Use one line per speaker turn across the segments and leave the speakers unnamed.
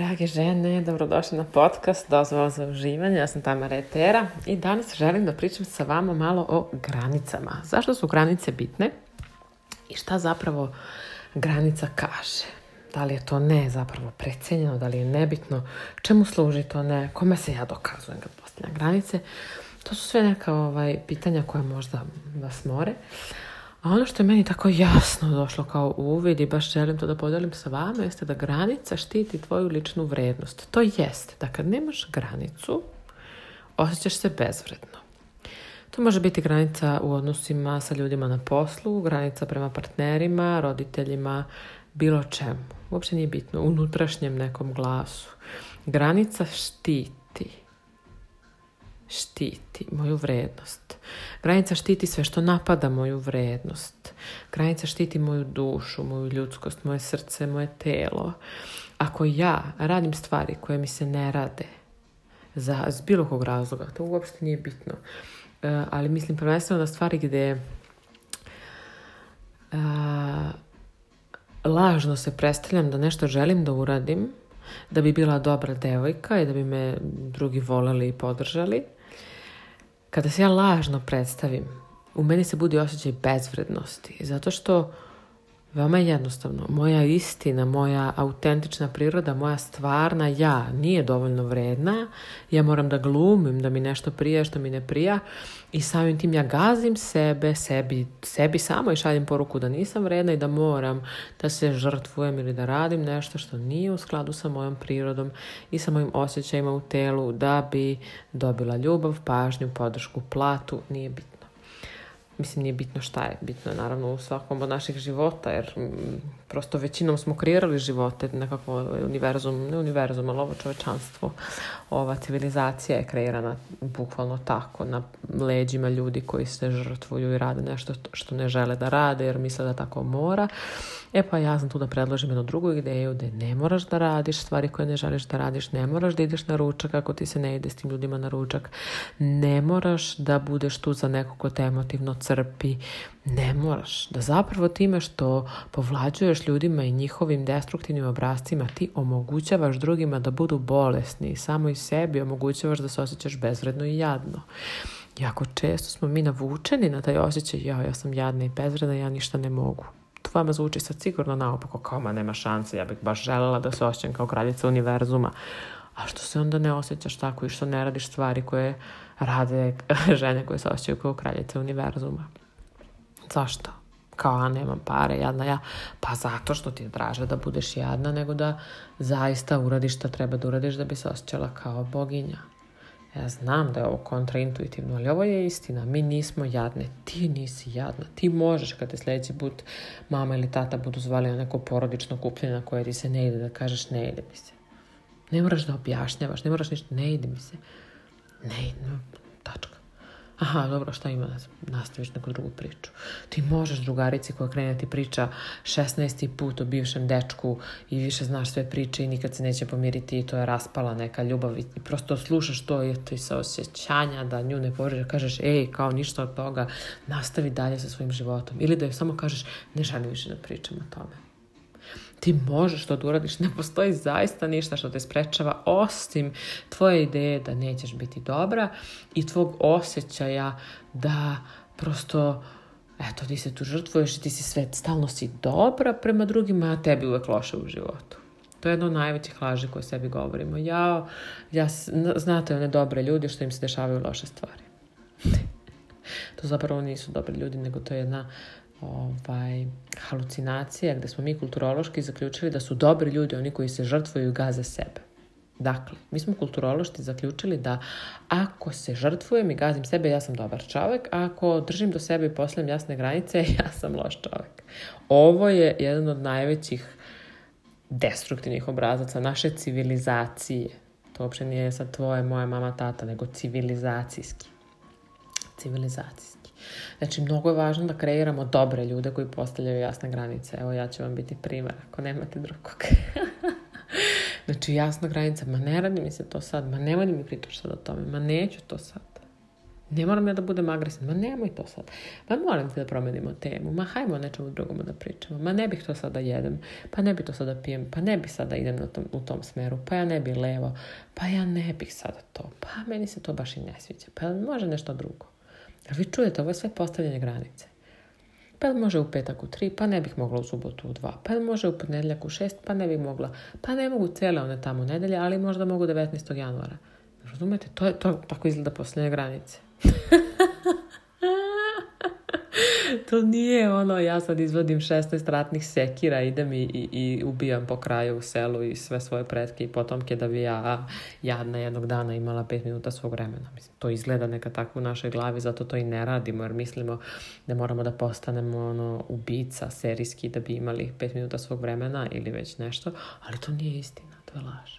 Drage žene, dobrodošli na podcast Dozvola za uživanje. Ja sam Tamara Etera i danas želim da pričam sa vama malo o granicama. Zašto su granice bitne i šta zapravo granica kaže? Da li je to ne zapravo precenjeno, da li je nebitno, čemu služi to ne, kome se ja dokazujem kad postavljam granice? To su sve neka ovaj, pitanja koja možda vas more. A ono što je meni tako jasno došlo kao uvid i baš želim to da podelim sa vama jeste da granica štiti tvoju ličnu vrednost. To jest da kad nemaš granicu, osjećaš se bezvredno. To može biti granica u odnosima sa ljudima na poslu, granica prema partnerima, roditeljima, bilo čemu. Uopće nije bitno, unutrašnjem nekom glasu. Granica štiti štiti moju vrednost. Granica štiti sve što napada moju vrednost. Granica štiti moju dušu, moju ljudskost, moje srce, moje telo. Ako ja radim stvari koje mi se ne rade, za, bilo kog razloga, to uopšte nije bitno, eh, ali mislim prvenstveno na stvari gdje eh, lažno se predstavljam da nešto želim da uradim, da bi bila dobra devojka i da bi me drugi voleli i podržali. Kada se ja lažno predstavim, u meni se budi osjećaj bezvrednosti, zato što Veoma je jednostavno. Moja istina, moja autentična priroda, moja stvarna ja nije dovoljno vredna. Ja moram da glumim, da mi nešto prija što mi ne prija i samim tim ja gazim sebe, sebi, sebi samo i šaljem poruku da nisam vredna i da moram da se žrtvujem ili da radim nešto što nije u skladu sa mojom prirodom i sa mojim osjećajima u telu da bi dobila ljubav, pažnju, podršku, platu, nije bitno mislim nije bitno šta je, bitno je naravno u svakom od naših života jer mm, prosto većinom smo kreirali živote, nekako univerzum, ne univerzum, ali ovo čovečanstvo, ova civilizacija je kreirana bukvalno tako, na leđima ljudi koji se žrtvuju i rade nešto što ne žele da rade jer misle da tako mora. E pa ja sam tu da predložim jednu drugu ideju da ne moraš da radiš stvari koje ne želiš da radiš, ne moraš da ideš na ručak ako ti se ne ide s tim ljudima na ručak, ne moraš da budeš tu za nekog ko te emotivno crpi, ne moraš da zapravo time što povlađuješ ljudima i njihovim destruktivnim obrazcima, ti omogućavaš drugima da budu bolesni, i samo i sebi omogućavaš da se osjećaš bezvredno i jadno. Jako često smo mi navučeni na taj osjećaj, ja, ja sam jadna i bezvredna, ja ništa ne mogu. To vama zvuči sad sigurno naopako, kao ma nema šanse, ja bih baš želela da se osjećam kao kraljica univerzuma. A što se onda ne osjećaš tako i što ne radiš stvari koje rade žene koje se osjećaju kao kraljice univerzuma? Zašto? kao a nemam pare, jadna ja. Pa zato što ti je draže da budeš jadna nego da zaista uradiš što treba da uradiš da bi se osjećala kao boginja. Ja znam da je ovo kontraintuitivno, ali ovo je istina. Mi nismo jadne. Ti nisi jadna. Ti možeš kad te sljedeći put mama ili tata budu zvali na neko porodično kupljenje na koje ti se ne ide da kažeš ne ide mi se. Ne moraš da objašnjavaš, ne moraš ništa, ne ide mi se. Ne ide, tačka aha, dobro, šta ima, nastaviš neku drugu priču. Ti možeš drugarici koja krene ti priča 16. put o bivšem dečku i više znaš sve priče i nikad se neće pomiriti i to je raspala neka ljubav i prosto slušaš to i to sa osjećanja da nju ne da kažeš ej, kao ništa od toga, nastavi dalje sa svojim životom. Ili da joj samo kažeš ne želim više da pričam o tome ti možeš to da uradiš, ne postoji zaista ništa što te sprečava osim tvoje ideje da nećeš biti dobra i tvog osjećaja da prosto eto ti se tu žrtvuješ i ti si sve, stalno si dobra prema drugima, a tebi uvek loše u životu. To je jedno od najvećih laži koje sebi govorimo. Ja, ja, znate one dobre ljudi što im se dešavaju loše stvari. to zapravo nisu dobri ljudi, nego to je jedna ovaj, halucinacija gdje smo mi kulturološki zaključili da su dobri ljudi oni koji se žrtvuju i gaze sebe. Dakle, mi smo kulturološki zaključili da ako se žrtvujem i gazim sebe, ja sam dobar čovjek, a ako držim do sebe i poslijem jasne granice, ja sam loš čovjek. Ovo je jedan od najvećih destruktivnih obrazaca naše civilizacije. To uopće nije sad tvoje, moja mama, tata, nego civilizacijski. Civilizacijski. Znači, mnogo je važno da kreiramo dobre ljude koji postavljaju jasne granice. Evo, ja ću vam biti primar ako nemate drugog. znači, jasna granica. Ma ne radi mi se to sad. Ma nemoj da mi pritoš sad o tome. Ma neću to sad. Ne moram ja da budem agresivan. Ma nemoj to sad. Ma moram ti da promenimo temu. Ma hajmo o nečemu drugom da pričamo. Ma ne bih to sada da jedem. Pa ne bih to sada da pijem. Pa ne bih sada da idem tom, u tom smeru. Pa ja ne bih levo. Pa ja ne bih sada to. Pa meni se to baš i ne sviđa. Pa može nešto drugo. Jer vi čujete, ovo je sve postavljanje granice. Pa jel može u petak u tri, pa ne bih mogla u subotu u dva, pa jel može u ponedjeljak u šest, pa ne bih mogla, pa ne mogu cijele one tamo nedelje, ali možda mogu 19. januara. Razumete, to je to, tako izgleda postavljanje granice. to nije ono, ja sad izvodim 16 ratnih sekira, idem i, i, i ubijam po kraju u selu i sve svoje pretke i potomke da bi ja jadna jednog dana imala 5 minuta svog vremena. Mislim, to izgleda neka tako u našoj glavi, zato to i ne radimo jer mislimo da moramo da postanemo ono, ubica serijski da bi imali 5 minuta svog vremena ili već nešto, ali to nije istina, to je laž.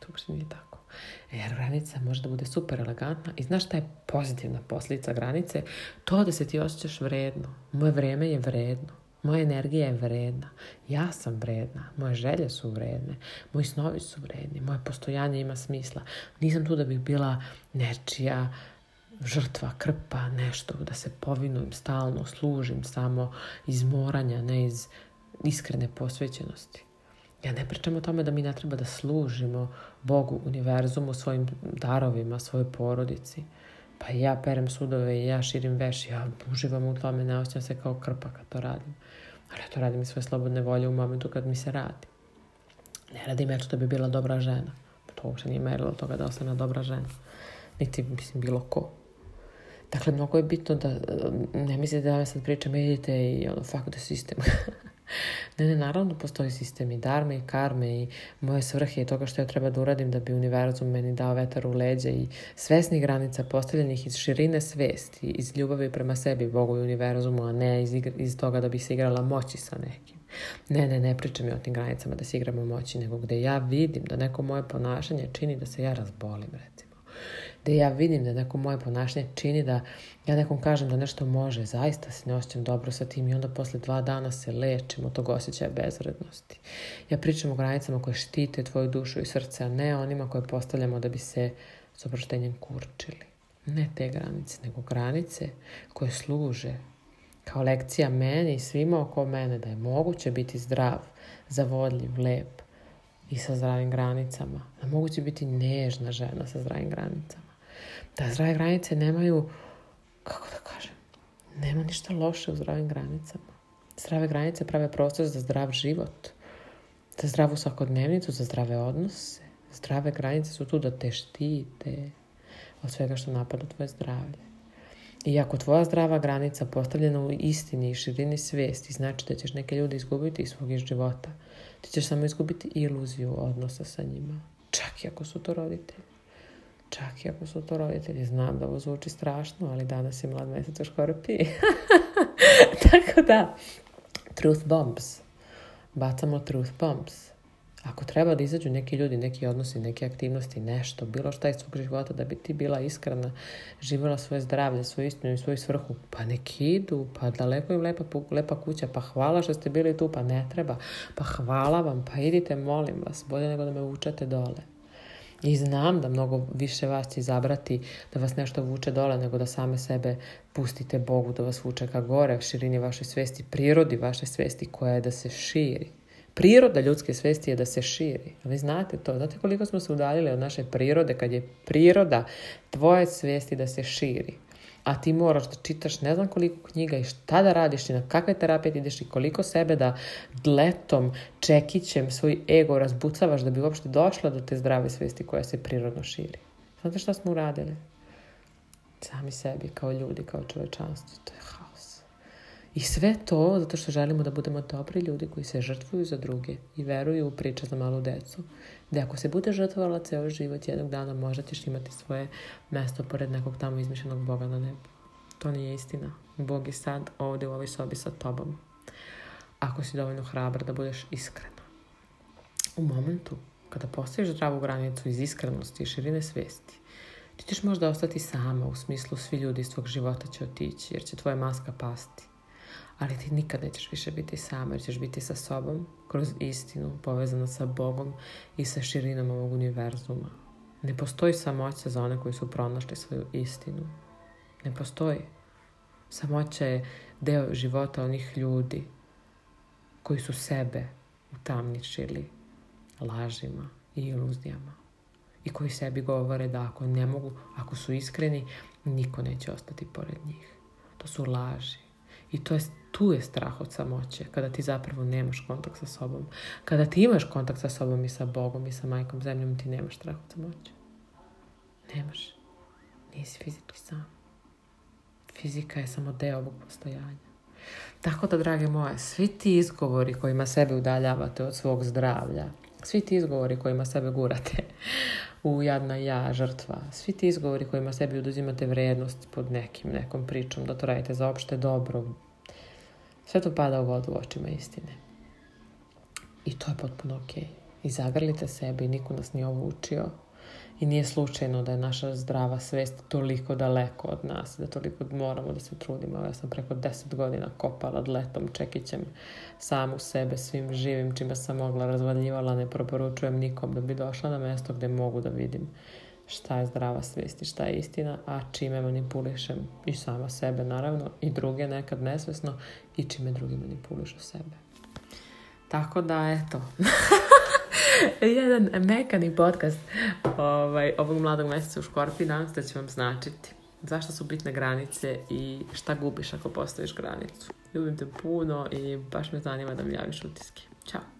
To uopšte nije tako. Jer granica može da bude super elegantna i znaš šta je pozitivna posljedica granice? To da se ti osjećaš vredno. Moje vrijeme je vredno. Moja energija je vredna. Ja sam vredna. Moje želje su vredne. Moji snovi su vredni. Moje postojanje ima smisla. Nisam tu da bih bila nečija žrtva, krpa, nešto, da se povinujem stalno, služim samo iz moranja, ne iz iskrene posvećenosti. Ja ne pričam o tome da mi ne treba da služimo Bogu, univerzumu, svojim darovima, svojoj porodici. Pa ja perem sudove i ja širim veš, ja uživam u tome, ne osjećam se kao krpa kad to radim. Ali ja to radim iz svoje slobodne volje u momentu kad mi se radi. Ne radim ja da bi bila dobra žena. Pa to uopšte nije merilo toga da ostane dobra žena. Niti, mislim, bilo ko. Dakle, mnogo je bitno da ne mislite da ja sad pričam, idite i ono, fuck the system. Ne, ne, naravno postoji sistem i darme i karme i moje svrhe i toga što ja treba da uradim da bi univerzum meni dao vetar u leđe i svesnih granica postavljenih iz širine svesti, iz ljubavi prema sebi, Bogu i univerzumu, a ne iz, iz toga da bi se igrala moći sa nekim. Ne, ne, ne pričam o tim granicama da se igramo moći, nego gde ja vidim da neko moje ponašanje čini da se ja razbolim, recimo da ja vidim da neko moje ponašanje čini da ja nekom kažem da nešto može, zaista se ne osjećam dobro sa tim i onda posle dva dana se lečim od tog osjećaja bezvrednosti. Ja pričam o granicama koje štite tvoju dušu i srce, a ne onima koje postavljamo da bi se s oproštenjem kurčili. Ne te granice, nego granice koje služe kao lekcija meni i svima oko mene da je moguće biti zdrav, zavodljiv, lep i sa zdravim granicama. Da moguće biti nežna žena sa zdravim granicama da zdrave granice nemaju, kako da kažem, nema ništa loše u zdravim granicama. Zdrave granice prave prostor za zdrav život, za zdravu svakodnevnicu, za zdrave odnose. Zdrave granice su tu da te štite od svega što napada tvoje zdravlje. I ako tvoja zdrava granica postavljena u istini i širini svijesti znači da ćeš neke ljude izgubiti iz svog života, ti ćeš samo izgubiti iluziju odnosa sa njima. Čak i ako su to roditelji. Čak i ako su to roditelji. Znam da ovo zvuči strašno, ali danas je mlad mesec u škorpiji. Tako da, truth bombs. Bacamo truth bombs. Ako treba da izađu neki ljudi, neki odnosi, neke aktivnosti, nešto, bilo šta iz svog života, da bi ti bila iskrena, živjela svoje zdravlje, svoju istinu i svoju svrhu, pa neki idu, pa daleko im lepa, lepa kuća, pa hvala što ste bili tu, pa ne treba, pa hvala vam, pa idite, molim vas, bolje nego da me vučete dole. I znam da mnogo više vas će izabrati da vas nešto vuče dole nego da same sebe pustite Bogu da vas vuče ka gore, širini vaše svesti, prirodi vaše svesti koja je da se širi. Priroda ljudske svesti je da se širi. Vi znate to. Znate koliko smo se udaljili od naše prirode kad je priroda tvoje svesti da se širi a ti moraš da čitaš ne znam koliko knjiga i šta da radiš i na kakve terapije ti ideš i koliko sebe da letom, čekićem svoj ego razbucavaš da bi uopšte došla do te zdrave svesti koja se prirodno širi. Znate šta smo uradili? Sami sebi, kao ljudi, kao čovečanstvo. To je haos. I sve to zato što želimo da budemo dobri ljudi koji se žrtvuju za druge i veruju u priče za malu decu da ako se bude žrtvovala ceo život jednog dana možda ćeš imati svoje mesto pored nekog tamo izmišljenog Boga na nebu. To nije istina. Bog je sad ovdje u ovoj sobi sa tobom. Ako si dovoljno hrabar da budeš iskrena. U momentu kada postaviš zdravu granicu iz iskrenosti i širine svijesti, ti ćeš možda ostati sama u smislu svi ljudi iz tvog života će otići jer će tvoja maska pasti ali ti nikad nećeš više biti sama jer ćeš biti sa sobom, kroz istinu, povezana sa Bogom i sa širinom ovog univerzuma. Ne postoji samoća za one koji su pronašli svoju istinu. Ne postoji. Samoća je deo života onih ljudi koji su sebe utamničili lažima i iluzijama i koji sebi govore da ako ne mogu, ako su iskreni, niko neće ostati pored njih. To su laži. I to je, tu je strah od samoće, kada ti zapravo nemaš kontakt sa sobom. Kada ti imaš kontakt sa sobom i sa Bogom i sa majkom zemljom, ti nemaš strah od samoće. Nemaš. Nisi fizički sam. Fizika je samo deo ovog postojanja. Tako da, drage moje, svi ti izgovori kojima sebe udaljavate od svog zdravlja, svi ti izgovori kojima sebe gurate u jadna ja, žrtva. Svi ti izgovori kojima sebi oduzimate vrednost pod nekim, nekom pričom, da to radite za opšte dobro, sve to pada u vodu u očima istine. I to je potpuno ok. I zagrlite sebe i niko nas nije ovo učio. I nije slučajno da je naša zdrava svest toliko daleko od nas, da toliko moramo da se trudimo. Ja sam preko deset godina kopala letom čekićem samu sebe, svim živim čima sam mogla, razvaljivala, ne proporučujem nikom da bi došla na mesto gde mogu da vidim šta je zdrava svest i šta je istina, a čime manipulišem i sama sebe naravno i druge nekad nesvesno i čime drugi manipulišu sebe. Tako da, eto. jedan mekani podcast ovaj, ovog mladog mjeseca u Škorpi. Nadam se da će vam značiti zašto su bitne granice i šta gubiš ako postaviš granicu. Ljubim te puno i baš me zanima da mi javiš utiske. Ćao!